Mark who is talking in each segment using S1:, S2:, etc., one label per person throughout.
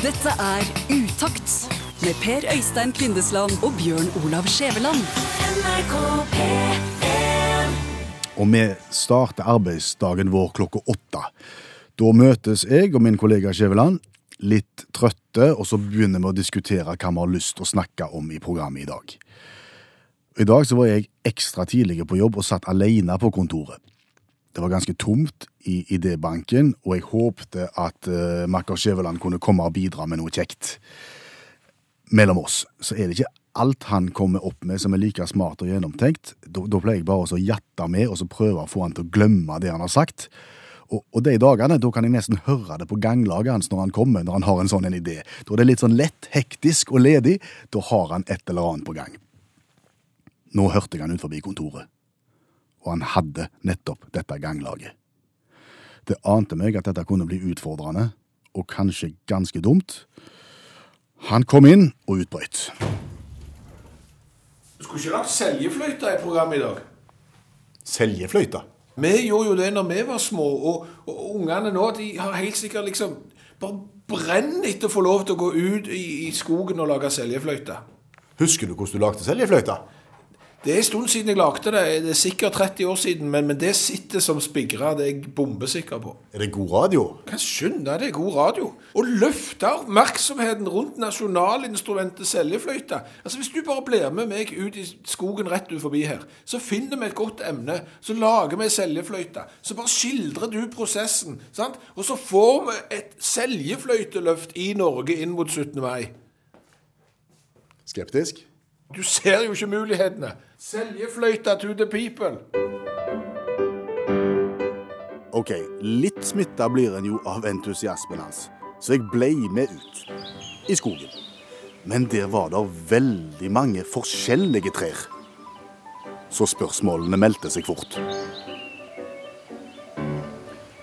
S1: Dette er Utakt med Per Øystein Kvindesland og Bjørn Olav Skjæveland.
S2: Og vi starter arbeidsdagen vår klokka åtte. Da møtes jeg og min kollega Skjæveland, litt trøtte, og så begynner vi å diskutere hva vi har lyst til å snakke om i programmet i dag. I dag så var jeg ekstra tidlig på jobb og satt alene på kontoret. Det var ganske tomt i idébanken, og jeg håpte at uh, makker Skjæveland kunne komme og bidra med noe kjekt. Mellom oss så er det ikke alt han kommer opp med som er like smart og gjennomtenkt. Da, da pleier jeg bare å jatte med og så prøve å få han til å glemme det han har sagt. Og, og de dagene da kan jeg nesten høre det på ganglaget hans når han kommer, når han har en sånn en idé. Da er det litt sånn lett, hektisk og ledig. Da har han et eller annet på gang. Nå hørte jeg han ut forbi kontoret og han hadde nettopp dette ganglaget. Det ante meg at dette kunne bli utfordrende, og kanskje ganske dumt. Han kom inn og utbrøt.
S3: Du skulle ikke lagt seljefløyta i programmet i dag.
S2: Seljefløyta?
S3: Vi gjorde jo det når vi var små, og, og ungene nå de har helt sikkert liksom bare brenner etter å få lov til å gå ut i, i skogen og lage seljefløyte.
S2: Husker du hvordan du lagde seljefløyte?
S3: Det er en stund siden jeg lagde det. Det er sikkert 30 år siden, men, men det sitter som spigra. Det er jeg bombesikker på.
S2: Er det god radio?
S3: Kan skjønner, det er god radio. Å løfte oppmerksomheten rundt nasjonalinstrumentet seljefløyte. Altså, Hvis du bare blir med meg ut i skogen rett ut forbi her, så finner vi et godt emne. Så lager vi seljefløyte. Så bare skildrer du prosessen. sant? Og så får vi et seljefløyteløft i Norge inn mot 17. mai.
S2: Skeptisk?
S3: Du ser jo ikke mulighetene. Seljefløyta to the people.
S2: Ok, litt smitta blir en jo av entusiasmen hans, så jeg blei med ut i skogen. Men der var det veldig mange forskjellige trær. Så spørsmålene meldte seg fort.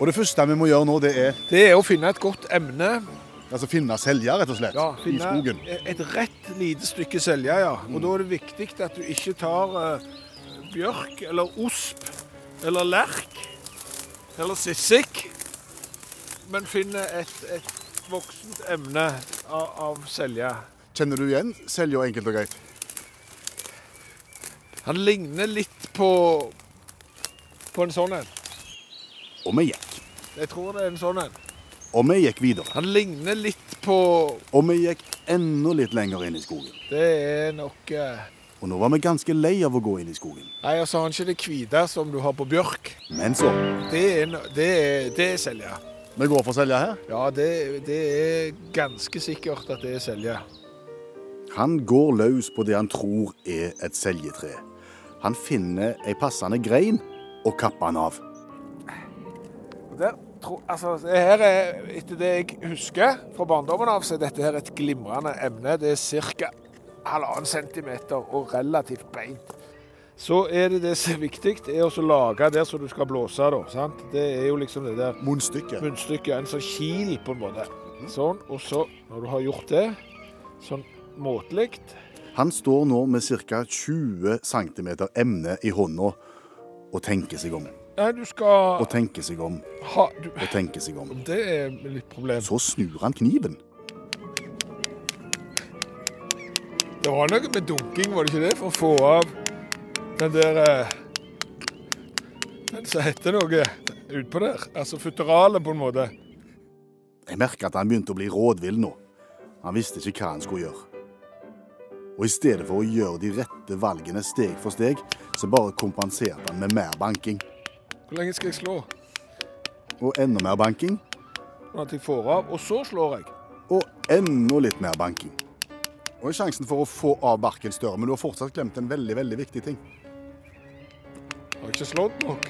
S2: Og det første vi må gjøre nå, det er
S3: Det er å finne et godt emne.
S2: Altså finne selja, rett og slett,
S3: Ja,
S2: i
S3: finne
S2: skogen.
S3: et rett lite stykke Selja, ja. Og da er det viktig at du ikke tar eh, bjørk eller osp eller lerk eller sissik, men finner et, et voksent emne av, av Selja.
S2: Kjenner du igjen selja enkelt og greit?
S3: Han ligner litt på på en sånn en.
S2: Og vi gikk.
S3: Jeg tror det er en sånn en.
S2: Og vi gikk videre.
S3: Han ligner litt på
S2: Og vi gikk enda litt lenger inn i skogen.
S3: Det er nok eh,
S2: Og nå var vi ganske lei av å gå inn i skogen.
S3: Nei, altså har han ikke det hvite som du har på bjørk.
S2: Men så
S3: Det er, no- det er, det er selje.
S2: Vi går for selja her.
S3: Ja, det, det er ganske sikkert at det er selje.
S2: Han går løs på det han tror er et seljetre. Han finner ei passende grein og kapper den av.
S3: Der, tro, altså, her er, etter det jeg husker fra barndommen av, så er dette her et glimrende emne. Det er ca. halvannen centimeter og relativt beint. Så er det det som er viktig, er å lage der som du skal blåse. da, sant? Det er jo liksom det der
S2: Munnstykket.
S3: munnstykket, en sånn kil på en måte. Sånn, og så, når du har gjort det, sånn måtelig,
S2: Han står nå med ca. 20 cm emne i hånda og tenker seg om.
S3: Nei, du skal
S2: Og tenke seg om
S3: ha du,
S2: og tenke seg om.
S3: Det er litt problem.
S2: Så snur han kniven.
S3: Det var noe med dunking, var det ikke det? For å få av den der eh, Den som heter noe utpå der. Altså futteralet, på en måte.
S2: Jeg merker at han begynte å bli rådvill nå. Han visste ikke hva han skulle gjøre. Og i stedet for å gjøre de rette valgene steg for steg, så bare kompenserte han med mer banking.
S3: Hvor lenge skal jeg slå?
S2: Og enda mer banking.
S3: Sånn at jeg får av, og så slår jeg.
S2: Og enda litt mer banking. Og sjansen for å få av barken større, men du har fortsatt glemt en veldig, veldig viktig ting.
S3: Jeg Har ikke slått nok?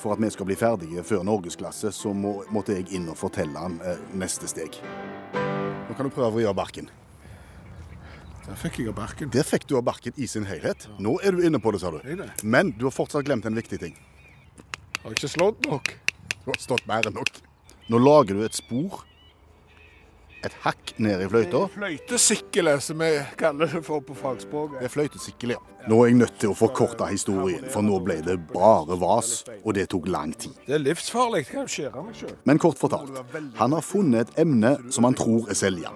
S2: For at vi skal bli ferdige før norgesklasse, så må, måtte jeg inn og fortelle han eh, neste steg. Nå kan du prøve å vri av barken.
S3: Der fikk jeg av barken.
S2: Der fikk du av barken i sin helhet. Nå er du inne på det, sa du. Men du har fortsatt glemt en viktig ting.
S3: Jeg Har ikke slått nok?
S2: Du har stått mer enn nok. Nå lager du et spor et hakk ned i fløyta.
S3: Fløytesikkelet, som vi kaller det for på fagspråket.
S2: Det er fløytesikkel, ja. Nå er jeg nødt til å forkorte historien, for nå ble det bare vas, og det tok lang tid.
S3: Det er livsfarlig. det kan jo skjære meg sjøl.
S2: Men kort fortalt, han har funnet et emne som han tror er selja.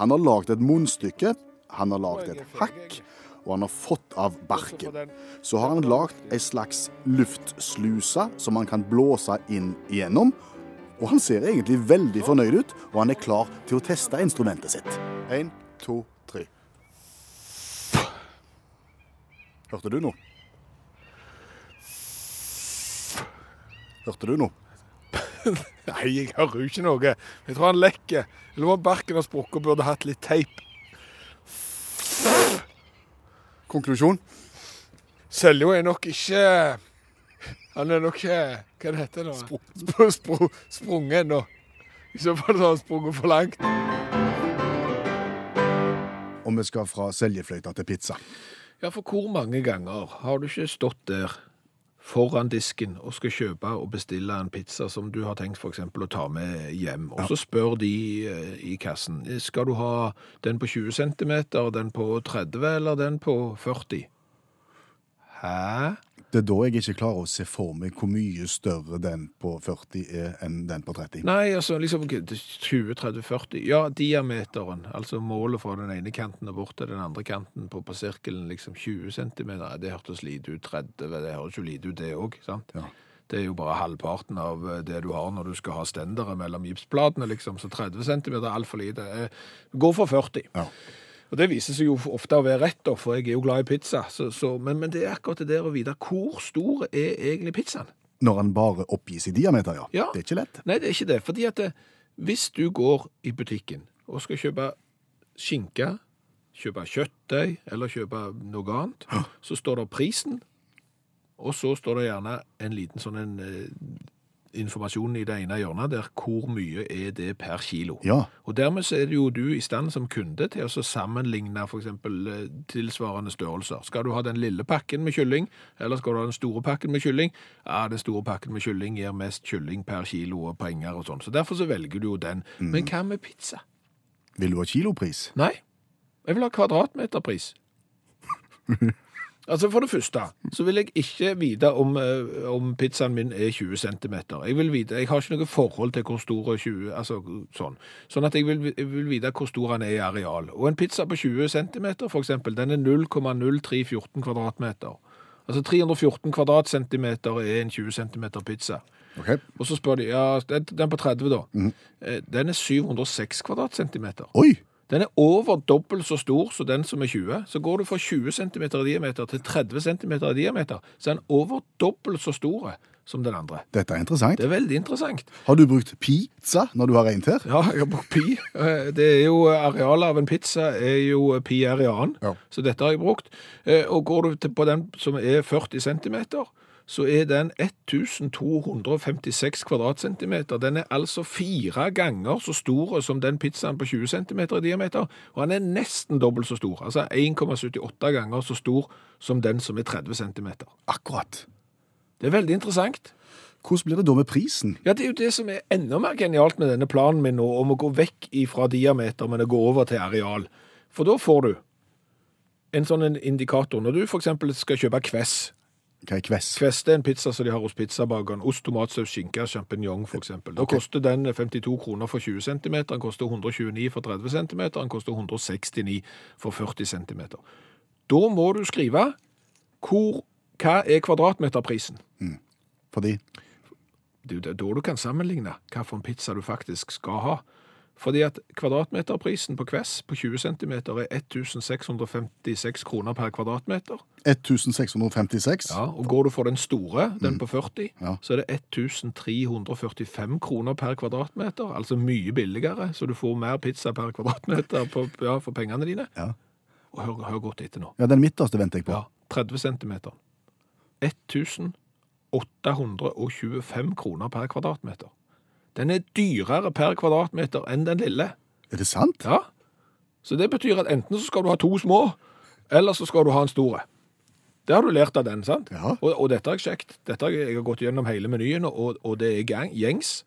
S2: Han har lagd et munnstykke, han har lagd et hakk, og han har fått av barken. Så har han lagd ei slags luftsluse som han kan blåse inn igjennom. Og han ser egentlig veldig fornøyd ut, og han er klar til å teste instrumentet sitt. En, to, tre. Hørte du noe? Hørte du noe?
S3: Nei, jeg hører jo ikke noe. Jeg tror han lekker. Eller om barken har sprukket og burde hatt litt teip.
S2: Konklusjon?
S3: Seljo er nok ikke Han er nok ikke Hva det heter det nå? Spr spr sprunget ennå. I så fall har han sprunget for langt.
S2: Og vi skal fra seljefløyta til pizza.
S3: Ja, for hvor mange ganger har du ikke stått der foran disken og skal kjøpe og bestille en pizza som du har tenkt for eksempel å ta med hjem, og så spør de eh, i kassen, skal du ha den på 20 cm, den på 30 eller den på 40? Hæ?
S2: Det er da jeg ikke klarer å se for meg hvor mye større den på 40 er enn den på 30.
S3: Nei, altså liksom 20, 30, 40. Ja, diameteren, altså målet fra den ene kanten og bort til den andre kanten på, på sirkelen, liksom 20 cm. Det hørtes lite ut. 30, det høres jo lite ut det òg, sant?
S2: Ja.
S3: Det er jo bare halvparten av eh, det du har når du skal ha stendere mellom gipsplatene, liksom. Så 30 cm er altfor lite. Eh, Gå for 40.
S2: Ja.
S3: Og det viser seg jo ofte å være rett, da, for jeg er jo glad i pizza. Så, så, men, men det er akkurat det der å vite hvor stor er egentlig pizzaen.
S2: Når han bare oppgis i diameter, ja.
S3: Ja.
S2: Det er ikke lett.
S3: Nei, det er ikke det. Fordi at det, hvis du går i butikken og skal kjøpe skinke, kjøpe kjøttdeig eller kjøpe noe annet, så står det prisen, og så står det gjerne en liten sånn en, eh, informasjon i det ene hjørnet der hvor mye er det per kilo.
S2: Ja.
S3: Og dermed så er det jo du i stand som kunde til å sammenligne eksempel eh, tilsvarende størrelser. Skal du ha den lille pakken med kylling, eller skal du ha den store pakken med kylling? Ja, den store pakken med kylling gir mest kylling per kilo og penger og sånn. Så derfor så velger du jo den. Men hva med pizza?
S2: Vil du ha kilopris?
S3: Nei, jeg vil ha kvadratmeterpris. Altså For det første så vil jeg ikke vite om, eh, om pizzaen min er 20 cm. Jeg vil vite, jeg har ikke noe forhold til hvor stor er 20 altså sånn. Sånn at jeg vil, jeg vil vite hvor stor den er i areal. Og en pizza på 20 cm for eksempel, den er 0,0314 kvadratmeter. Altså 314 kvadratcentimeter er en 20 cm pizza.
S2: Ok.
S3: Og så spør de, ja, den den på 30 da, Mm. den er 706 kvadratcentimeter.
S2: Oi!
S3: Den er over dobbelt så stor som den som er 20. Så går du fra 20 cm i diameter til 30 cm i diameter, så er den over dobbelt så stor som den andre.
S2: Dette er interessant.
S3: Det er veldig interessant.
S2: Har du brukt pizza når du har regnet her?
S3: Ja, jeg har brukt pi. Eh, Det er jo arealet av en pizza er jo pi r i annen,
S2: Ja.
S3: så dette har jeg brukt. Eh, Og går du på den som er 40 cm, så er den 1256 kvadratcentimeter. Den er altså fire ganger så stor som den pizzaen på 20 cm i diameter, og den er nesten dobbelt så stor, altså 1,78 ganger så stor som den som er 30 cm.
S2: Akkurat.
S3: Det er veldig interessant.
S2: Hvordan blir det da med prisen?
S3: Ja, det er jo det som er enda mer genialt med denne planen min nå, om å gå vekk fra diameter, men å gå over til areal. For da får du en sånn indikator. Når du eksempel skal kjøpe kvess,
S2: Hva er kvess?
S3: kvess det er en pizza som de har hos pizzabakeren, ost, tomatsaus, skinke, for eksempel. Da koster den 52 kroner for 20 cm, den koster 129 for 30 cm, den koster 169 for 40 cm. Da må du skrive hvor, hva er kvadratmeterprisen.
S2: Fordi
S3: Det er da du kan sammenligne for pizza du faktisk skal ha. Fordi at kvadratmeterprisen på Kvess på 20 cm er 1656 kroner per kvadratmeter.
S2: 1656.
S3: Ja, og går du for den store, den på 40,
S2: Ja.
S3: så er det 1345 kroner per kvadratmeter. Altså mye billigere, så du får mer pizza per kvadratmeter på, ja, for pengene dine.
S2: Ja.
S3: Og hør, hør godt etter nå.
S2: ja, den midterste venter jeg på.
S3: Ja, 30 centimeter. 1825 kroner per kvadratmeter. Den er dyrere per kvadratmeter enn den lille.
S2: Er det sant?
S3: Ja. Så det betyr at enten så skal du ha to små, eller så skal du ha en store. Det har du lært av den, sant?
S2: Ja.
S3: Og, og dette har jeg sjekket. Dette har jeg, jeg har gått gjennom hele menyen, og, og det er gang, gjengs.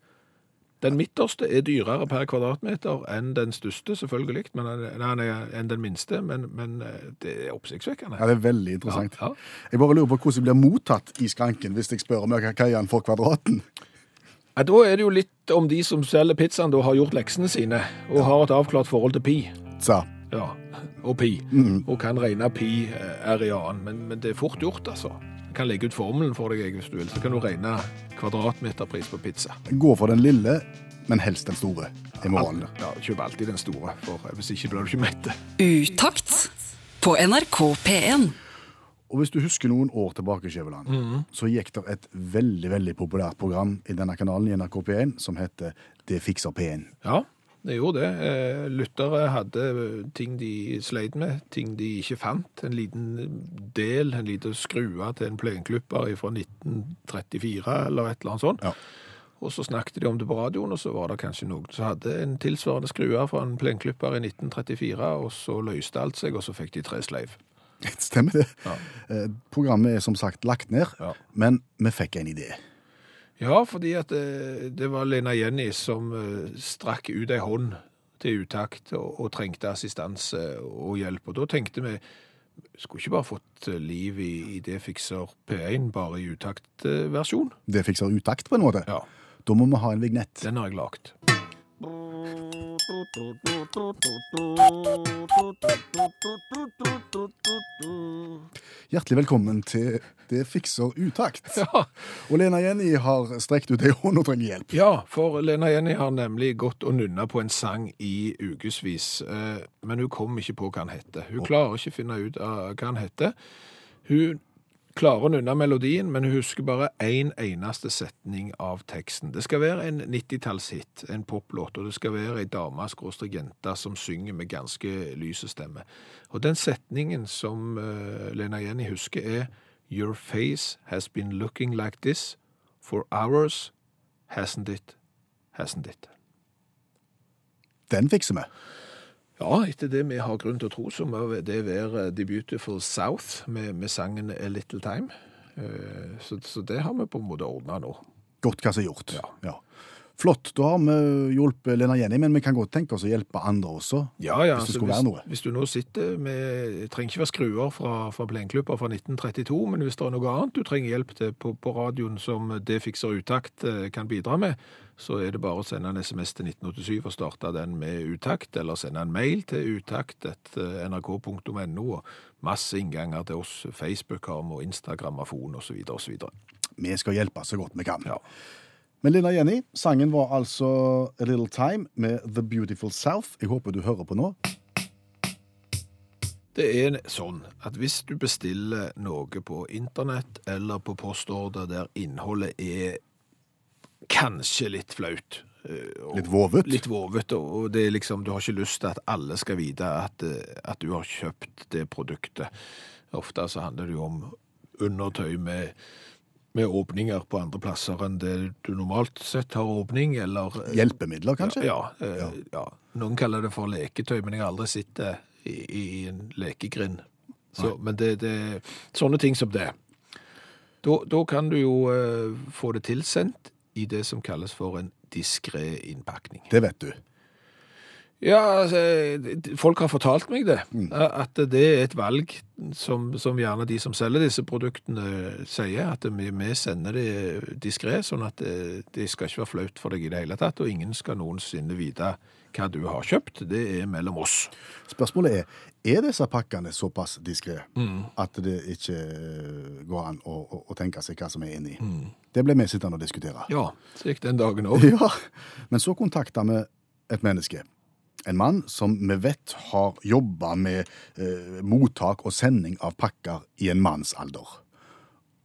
S3: Den midterste er dyrere per kvadratmeter enn den største, selvfølgelig, men, nei, nei, enn den minste, men, men eh, det er oppsiktsvekkende.
S2: Ja, Det er veldig interessant.
S3: Ja, ja.
S2: Jeg bare lurer på hvordan det blir mottatt i skranken hvis jeg spør om hva er han for kvadraten.
S3: Ja, da er det jo litt om de som selger pizzaen da har gjort leksene sine, og har et avklart forhold til pi.
S2: Sa.
S3: Ja, og pi. Og kan regne pi er r i annen, men, men det er fort gjort, altså. Jeg kan legge ut formelen for deg hvis du vil, så kan du regne kvadratmeterpris på pizza.
S2: Gå for den lille, men helst den store. i morgen.
S3: Ja, kjøp alltid den store, for hvis ikke blir du ikke mett.
S1: Utakt på NRK P1.
S2: Og hvis du husker noen år tilbake, Skjæveland, så gikk det et veldig veldig populært program i denne kanalen i NRK P1 som heter Det fikser P1.
S3: Ja, det gjorde det. Eh, Lyttere hadde ting de sleit med, ting de ikke fant. En liten del, en liten skrue til en plenklipper fra 1934 eller et eller annet sånt.
S2: Ja.
S3: Og så snakket de om det på radioen, og så var det kanskje noen som hadde en tilsvarende skrue fra en plenklipper i 1934, og så løste alt seg, og så fikk de tre sleiv.
S2: Stemmer det.
S3: Ja.
S2: Eh, Programmet er som sagt lagt ned,
S3: Ja.
S2: men vi fikk en idé.
S3: Ja, fordi at det, det var Lena Jenny som eh, strakk ut ei hånd til utakt og, og trengte assistanse og hjelp. Og da tenkte vi skulle ikke bare fått eh, liv i, i det fikser P1, bare i utaktversjon.
S2: Det fikser utakt på en måte.
S3: Ja,
S2: Da må vi ha en vignett.
S3: den har jeg lagt.
S2: Hjertelig velkommen til Det fikser utakt.
S3: Ja,
S2: Og Lena Jenny har strekt ut ei hånd og trenger hjelp.
S3: Ja, for Lena Jenny har nemlig gått og nunna på en sang i ukevis, eh, men hun kom ikke på hva han heter. Hun klarer ikke å finne ut av hva han heter. Hun klarer hun unna melodien, men hun husker bare én eneste setning av teksten. Det skal være en 90-tallshit, en poplåt, og det skal være ei dame jente som synger med ganske lyse stemme. Og den setningen som uh, Lena Jenny husker, er Your face has been looking like this for hours, hasn't it, hasn't it?
S2: Den fikser vi.
S3: Ja, etter det vi har grunn til å tro, så må det være The Beautiful South med, med sangen A Little Time. Eh, Så, så det har vi på en måte ordna nå.
S2: Godt hva som er gjort.
S3: Ja.
S2: Flott. Da har vi hjulpet Lena Jenny, men vi kan godt tenke oss å hjelpe andre også.
S3: Ja, ja,
S2: Hvis det
S3: altså,
S2: skulle være noe.
S3: Hvis du nå sitter med Det trenger ikke være skruer fra, fra plenklubber fra 1932, men hvis det er noe annet du trenger hjelp til på, på radioen som Det fikser utakt eh, kan bidra med, så er det bare å sende en SMS til 1987 og starte den med utakt, eller sende en mail til utakt.nrk.no, og masse innganger til oss. Facebook har vi, og Instagrammafon osv. osv.
S2: Vi skal hjelpe så godt vi kan.
S3: Ja.
S2: Men Lena Jenny, sangen var altså A Little Time med The Beautiful South. Jeg håper du hører på nå.
S3: Det er sånn at hvis du bestiller noe på internett eller på postorder der innholdet er kanskje litt flaut eh, og
S2: Litt vovet.
S3: Litt vovet, og det er liksom, du har ikke lyst til at alle skal vite at, eh, at du har kjøpt det produktet. Ofte så handler det jo om undertøy med, med åpninger på andre plasser enn det du normalt sett har åpning, eller eh,
S2: Hjelpemidler, kanskje?
S3: ja, ja, ja. Noen kaller det for leketøy, men jeg har aldri sett det i, i en lekegrind. Så, men det, er sånne ting som det. Da, da kan du jo uh, få det tilsendt i det som kalles for en diskré innpakning.
S2: Det vet du.
S3: Ja, altså, folk har fortalt meg det, at det er et valg som, som gjerne de som selger disse produktene sier, at vi, vi sender det diskré, sånn at det, det skal ikke være flaut for deg i det hele tatt, og ingen skal noensinne vite hva du har kjøpt. Det er mellom oss.
S2: Spørsmålet er er disse pakkene såpass diskré at det ikke går an å, å, å tenke seg hva som er inni. Det ble vi sittende og diskutere.
S3: Ja, så gikk den dagen òg.
S2: Ja, Men så kontakta vi et menneske. En mann som vi vet har jobba med eh, mottak og sending av pakker i en manns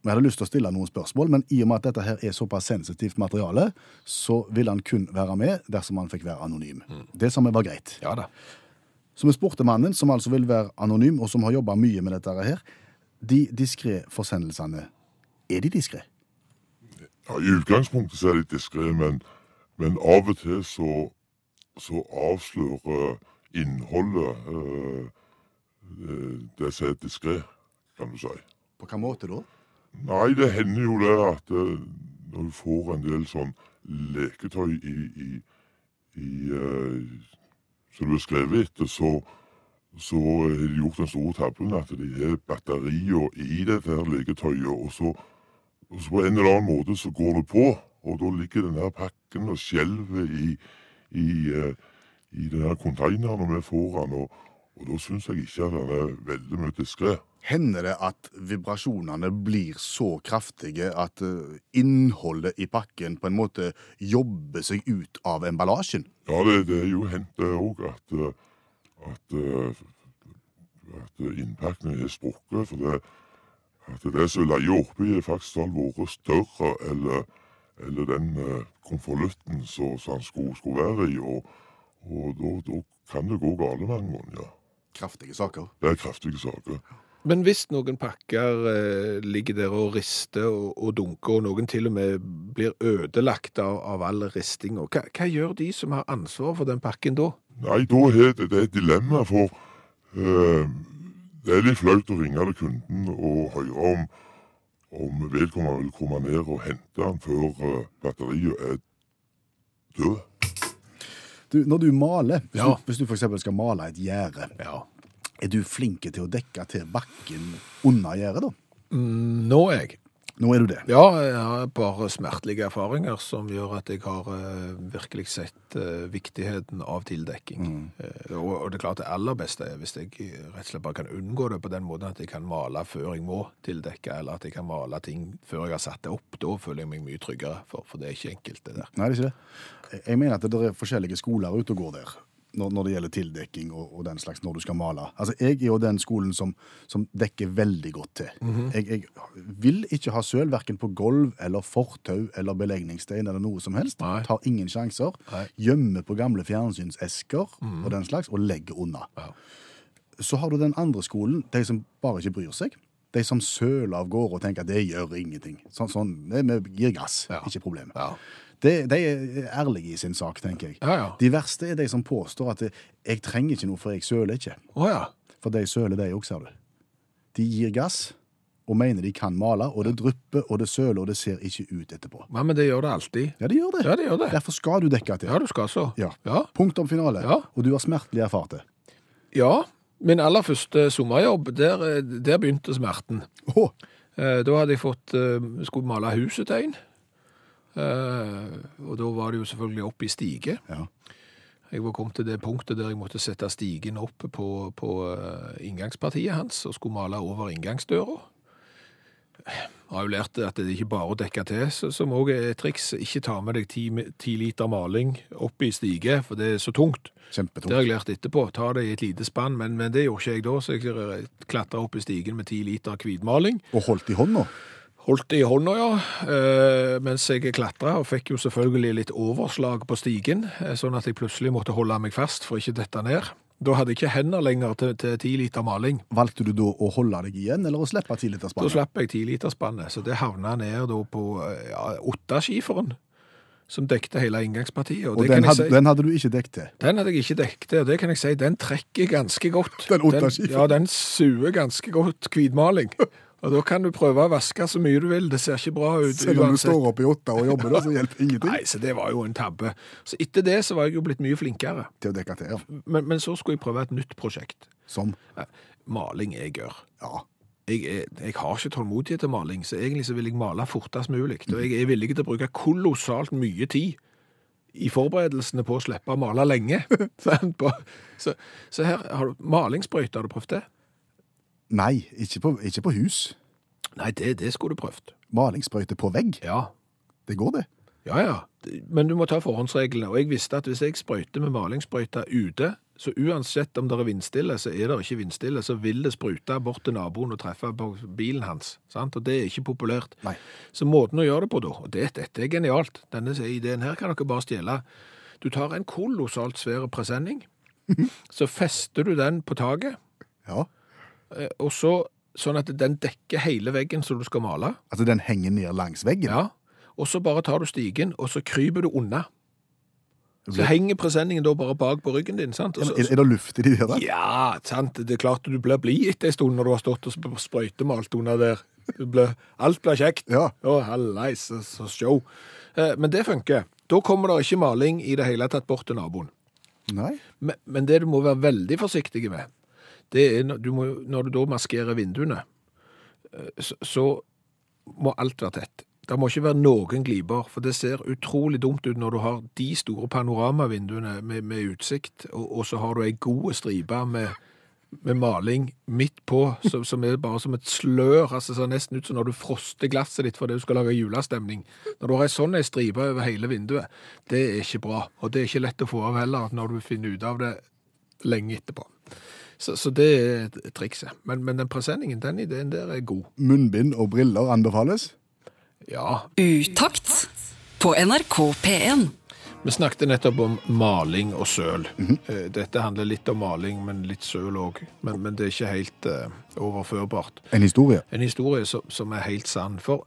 S2: Vi hadde lyst til å stille noen spørsmål, men i og med at dette her er såpass sensitivt materiale, så ville han kun være med dersom han fikk være anonym. Det som var greit.
S3: Ja da.
S2: Så vi spurte mannen, som altså vil være anonym, og som har jobba mye med dette her. De diskré forsendelsene, er de diskré?
S4: Ja, I utgangspunktet så er de diskré, men, men av og til så, så avslører innholdet eh, eh, det som er diskré, kan du si.
S2: På hvilken måte da?
S4: Nei, det hender jo det at eh, når du får en del sånn leketøy i, i, i eh, som du har skrevet etter, så, så har de gjort den store tabben at de har batterier i dette her leketøyet, og så, og så på en eller annen måte så går det på, og da ligger den her pakken og skjelver i, i, eh, i den her konteineren når vi får den, og, og da syns jeg ikke at den er veldig mye diskré.
S2: Hender det at vibrasjonene blir så kraftige at eh, innholdet i pakken på en måte jobber seg ut av emballasjen?
S4: Ja, det, det er jo hendt òg at, eh, at, eh, at innpakningen er sprukket. For det, at det som leier oppi, er faktisk har vært større eller, eller den konvolutten som den skulle, skulle være i. Og, og da, da kan det gå gale mange ganger. ja.
S2: Kraftige saker.
S4: Det er kraftige saker.
S3: Men hvis noen pakker eh, ligger der og rister og, og dunker, og noen til og med blir ødelagt av, av all ristinga, hva, hva gjør de som har ansvar for den pakken da?
S4: Nei, da er det, det er et dilemma, for eh, det er litt flaut å ringe til kunden og høre om, om vedkommende vil komme ned og hente den før eh, batteriet er død.
S2: Du, når du maler, hvis,
S3: Ja.
S2: du, hvis du for eksempel skal male et gjerde,
S3: Ja.
S2: Er du flinke til å dekke til bakken under gjerdet da?
S3: Nå er jeg.
S2: Nå er du det.
S3: Ja, jeg har bare smertelige erfaringer som gjør at jeg har eh, virkelig sett eh, viktigheten av tildekking. Eh, og, og det er klart det aller beste er hvis jeg rett og slett bare kan unngå det på den måten at jeg kan male før jeg må tildekke, eller at jeg kan male ting før jeg har satt det opp. Da føler jeg meg mye tryggere, for, for det er ikke enkelt det der.
S2: Nei, det er ikke det. Jeg mener at det er forskjellige skoler ute og går der, når, når det gjelder tildekking og, og den slags, når du skal male. Altså, jeg er jo den skolen som, som dekker veldig godt til. jeg, jeg vil ikke ha søl, verken på gulv eller fortau eller belegningsstein eller noe som helst.
S3: Nei.
S2: Tar ingen sjanser.
S3: Nei.
S2: Gjemmer på gamle fjernsynsesker og den slags, og legger unna.
S3: Ja.
S2: Så har du den andre skolen, de som bare ikke bryr seg. De som søler av gårde og tenker at det gjør ingenting. Sånn, sånn, Vi gir gass,
S3: Ja.
S2: ikke problem.
S3: Ja.
S2: Det, de er ærlige i sin sak, tenker jeg.
S3: Ja, ja.
S2: De verste er de som påstår at jeg trenger ikke noe, for jeg søler ikke.
S3: Oh, ja.
S2: For de søler, de òg, ser du. De gir gass og mener de kan male, og det drypper og det søler, og det ser ikke ut etterpå.
S3: Ja, men det gjør det alltid.
S2: Ja, det gjør det.
S3: Ja, det gjør det.
S2: Derfor skal du dekke til.
S3: Ja, du skal så.
S2: Ja.
S3: Ja.
S2: Punktum finale.
S3: Ja.
S2: Og du har smertelig erfart det.
S3: Ja, min aller første sommerjobb, der, eh, der begynte smerten. Eh, Da hadde jeg fått, eh, skulle male huset til en. Eh, Og da var det jo selvfølgelig opp i stige.
S2: Ja.
S3: Jeg var kommet til det punktet der jeg måtte sette stigen opp på, på eh, inngangspartiet hans og skulle male over inngangsdøra. Jeg har jo lært at det ikke bare å dekke til, så- som òg er et triks. Ikke ta med deg ti, ti liter maling opp i stige, for det er så tungt. Det har jeg lært etterpå. Ta det i et lite spann, men, men det gjorde ikke jeg da, så jeg klatra opp i stigen med ti liter hvitmaling.
S2: Og holdt i hånda.
S3: Holdt det i hånda, ja, eh, mens jeg klatra, og fikk jo selvfølgelig litt overslag på stigen, eh, sånn at jeg plutselig måtte holde meg fast for ikke dette ned. Da hadde jeg ikke hender lenger til, til 10 liter maling.
S2: Valgte du da å holde deg igjen, eller å slippe
S3: 10
S2: liter spannet?
S3: Da slapp jeg 10 liter spannet, så det havna ned da på eh, ja, åttaskiferen, som dekte hele inngangspartiet. Og,
S2: Og den hadde,
S3: si,
S2: den hadde du ikke dekket til.
S3: den hadde jeg ikke dekket, og det kan jeg si, den trekker ganske godt.
S2: Den den
S3: Ja, den suger ganske godt hvitmaling. Og da kan du prøve å vaske så mye du vil, det ser ikke bra ut
S2: Selv om du står opp i åtta og jobber, da, så hjelper ingenting
S3: Nei, så det var jo en tabbe. Så etter det så var jeg jo blitt mye flinkere.
S2: til å dekke til. Ja.
S3: Men, men så skulle jeg prøve et nytt prosjekt.
S2: Som
S3: Maling jeg gjør.
S2: Ja.
S3: Jeg, jeg, jeg har ikke tålmodighet til maling, så egentlig så vil jeg male fortest mulig. Og jeg er villig til å bruke kolossalt mye tid i forberedelsene på å slippe å male lenge. Så, så her har du malingssprøyte, har du prøvd det?
S2: Nei, ikke på, ikke på hus.
S3: Nei, det, det skulle du prøvd.
S2: Malingssprøyte på vegg.
S3: Ja.
S2: Det går, det.
S3: Ja, ja. Men du må ta forhåndsreglene. Og jeg visste at hvis jeg sprøyter med malingssprøyte ute, så uansett om det er vindstille, så er det ikke vindstille, så vil det sprute bort til naboen og treffe på bilen hans. Sant? Og det er ikke populært.
S2: Nei.
S3: Så måten å gjøre det på da, og det, dette er genialt, denne ideen her kan dere bare stjele. Du tar en kolossalt svær presenning, så fester du den på taket,
S2: Ja.
S3: Eh, og så sånn at den dekker hele veggen som du skal male.
S2: Altså, den henger ned langs veggen.
S3: Ja. Og så bare tar du stigen, og så kryper du unna. Så henger presenningen da bare bak på ryggen din, sant? Også,
S2: Er, er det luft i de der?
S3: ja, sant. Det er klart du blir blid etter en stund når du har stått og sp- sprøytemalt under der ble, alt blir kjekt.
S2: Ja.
S3: Å, hallais, så, så show. Eh, men det funker. Da kommer det ikke maling i det hele tatt bort til naboen.
S2: Nei.
S3: Men, men det du må være veldig forsiktig med, det er du, må, når du da maskerer vinduene, eh, så, så må alt være tett. Det må ikke være noen gliper, for det ser utrolig dumt ut når du har de store panoramavinduene med, med utsikt, og, og så har du ei god stripe med, med maling midt på, som, som er bare som et slør, altså ser nesten ut som når du froster glasset ditt fordi du skal lage julestemning. Når du har ei sånn ei stripe over hele vinduet, det er ikke bra, og det er ikke lett å få av heller når du finner ut av det lenge etterpå. Så, så det er trikset. Men, men den presenningen, den ideen der er god.
S2: Munnbind og briller anbefales.
S3: Ja,
S1: Utakt på NRK P1.
S3: Vi snakket nettopp om maling og søl. Eh, Dette handler litt om maling, men litt søl òg. Men, men det er ikke helt uh, overførbart.
S2: En historie.
S3: En historie som, som er helt sann. For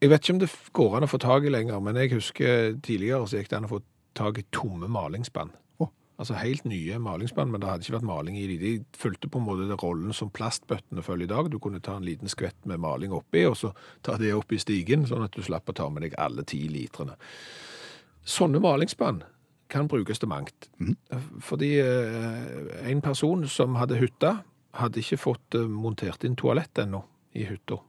S3: jeg vet ikke om det går an å få tak i lenger, men jeg husker tidligere så gikk det an å få tak i tomme malingsspann. Altså helt nye malingsspann, men det hadde ikke vært maling i de. De fulgte på en måte rollen som plastbøttene følger i dag. Du kunne ta en liten skvett med maling oppi, og så ta det opp i stigen, sånn at du slapp å ta med deg alle ti litrene. Sånne malingsspann kan brukes til mangt. Fordi eh, en person som hadde hytte, hadde ikke fått eh, montert inn toalett ennå i hytta.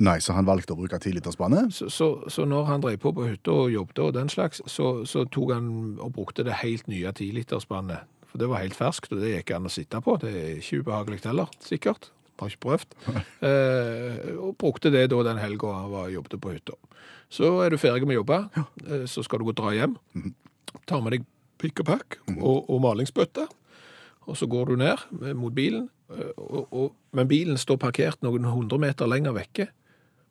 S2: Nei, så han valgte å bruke 10-literspannet.
S3: Så, så, så når han drev på på hytta og jobbet og den slags, så, så tok han og brukte det helt nye 10-literspannet. For det var helt ferskt, og det gikk an å sitte på. Det er ikke ubehagelig heller, sikkert. Har ikke prøvd. Eh, og brukte det da den helga han var, jobbet på hytta. Så er du ferdig med å jobbe, eh, så skal du gå og dra hjem. tar med deg pikk og pakk og, og malingsbøtte. Og så går du ned mot bilen, eh, og, og, men bilen står parkert noen hundre meter lenger vekke.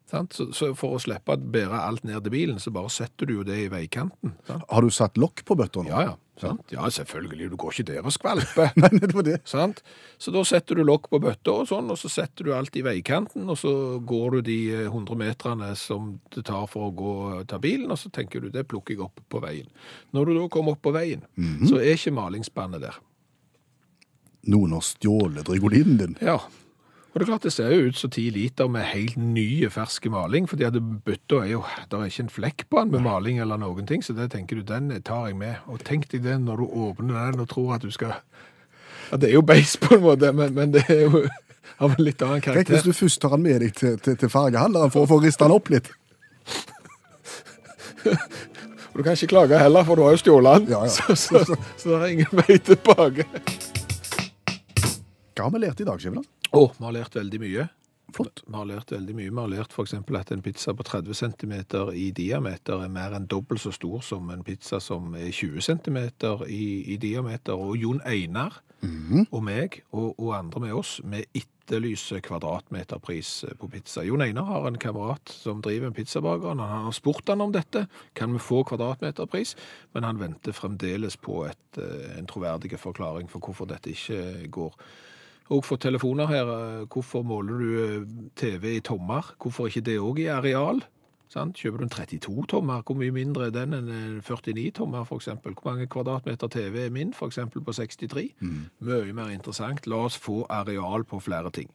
S3: Sant? Så, så for å slippe å bære alt ned til bilen, så bare setter du jo det i veikanten. Sant?
S2: Har du satt lokk på bøtta nå?
S3: Ja, ja. Sant? Ja, selvfølgelig. Du går ikke der og skvalper.
S2: Nei, det var det.
S3: Sant? Så da setter du lokk på bøtta og sånn, og så setter du alt i veikanten, og så går du de eh, 100 meterne som det tar for å gå og ta bilen, og så tenker du det plukker jeg opp på veien. Når du da kommer opp på veien, så er ikke malingsspannet der.
S2: Noen har stjålet drygolinen din.
S3: Ja. Og det er klart det ser jo ut som ti liter med helt nye, ferske maling, fordi at bøtta er jo, det er ikke en flekk på den med maling eller noen ting, så det tenker du, den tar jeg med. Og tenk deg det når du åpner den og tror at du skal, ja, det er jo beis på en måte, men, men det er jo av en litt annen
S2: Tenk hvis du først tar han med deg til, til, til fargehandleren for å få rista han opp litt.
S3: Og du kan ikke klage heller, for du har jo stjålet den,
S2: Ja, ja.
S3: Så, så, så, så det er ingen vei tilbake.
S2: Hva har vi lært i dag, Skjæveland?
S3: Å, vi har lært veldig mye.
S2: Flott.
S3: Vi har lært veldig mye. Vi har lært eksempel at en pizza på 30 cm i diameter er mer enn dobbelt så stor som en pizza som er 20 cm i, i diameter. Og Jon Einar og meg, og, og andre med oss, vi etterlyser kvadratmeterpris på pizza. Jon Einar har en kamerat som driver en pizzabaker. Han har spurt han om dette. Kan vi få kvadratmeterpris? Men han venter fremdeles på et, eh, en troverdig forklaring for hvorfor dette ikke går. Og fått telefoner her. eh, Hvorfor måler du eh, TV i tommer? Hvorfor ikke det òg i areal? Sant? Kjøper du en 32 tommer, hvor mye mindre er den enn en 49 tommer f.eks.? Hvor mange kvadratmeter TV er min, f.eks. på 63? Mye mer interessant. La oss få areal på flere ting.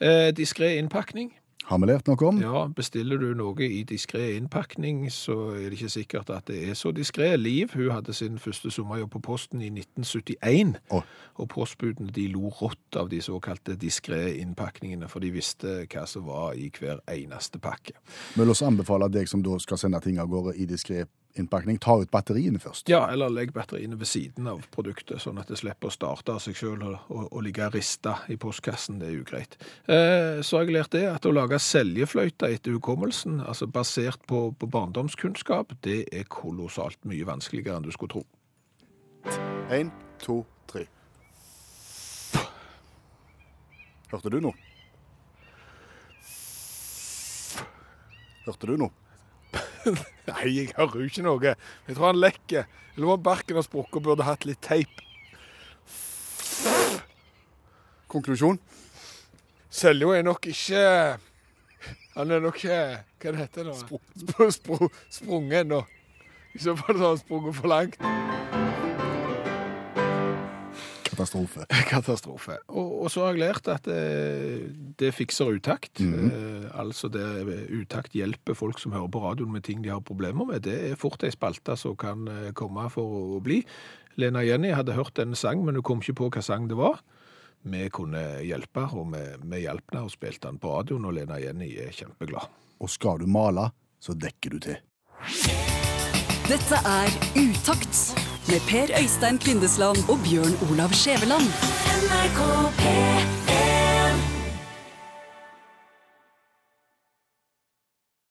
S3: Eh, Diskré innpakning.
S2: Har vi lært noe om?
S3: Ja, bestiller du noe i diskré innpakning, så er det ikke sikkert at det er så diskré. Liv, hun hadde sin første sommerjobb på Posten i 1971,
S2: Oh.
S3: og postbudene de lo rått av de såkalte diskré innpakningene, for de visste hva som var i hver eneste pakke.
S2: Vi vil også anbefale deg som da skal sende ting av gårde i diskré innpakning, ta ut batteriene først.
S3: Ja, eller legg batteriene ved siden av produktet, sånn at det slipper å starte av seg selv og, og, og ligge rista i postkassen. Det er ugreit. Eh, så har jeg lært det at å lage seljefløyte etter hukommelsen, altså basert på, på barndomskunnskap, det er kolossalt mye vanskeligere enn du skulle tro.
S2: Én, to, tre. Hørte du noe? Hørte du noe?
S3: Nei, jeg hører jo ikke noe. Jeg tror han lekker. Eller om barken har sprukket og burde hatt litt teip.
S2: Konklusjon?
S3: Seljo er nok ikke Han er nok ikke Hva det heter det nå? Spr spr sprunget ennå. I så fall har han sprunget for langt.
S2: Katastrofe.
S3: Katastrofe. Og, og så har jeg lært at det, det fikser utakt. eh, altså det utakt hjelper folk som hører på radioen med ting de har problemer med. Det er fort ei spalte som kan eh, komme for å bli. Lena Jenny hadde hørt en sang, men hun kom ikke på hva sang det var. Vi kunne hjelpe, og vi, vi hjalp henne og spilte den på radioen, og Lena Jenny er kjempeglad.
S2: Og skal du male, så dekker du til.
S1: Dette er Utakt med Per Øystein Kvindesland og Bjørn Olav Skjæveland.
S5: NRK P3.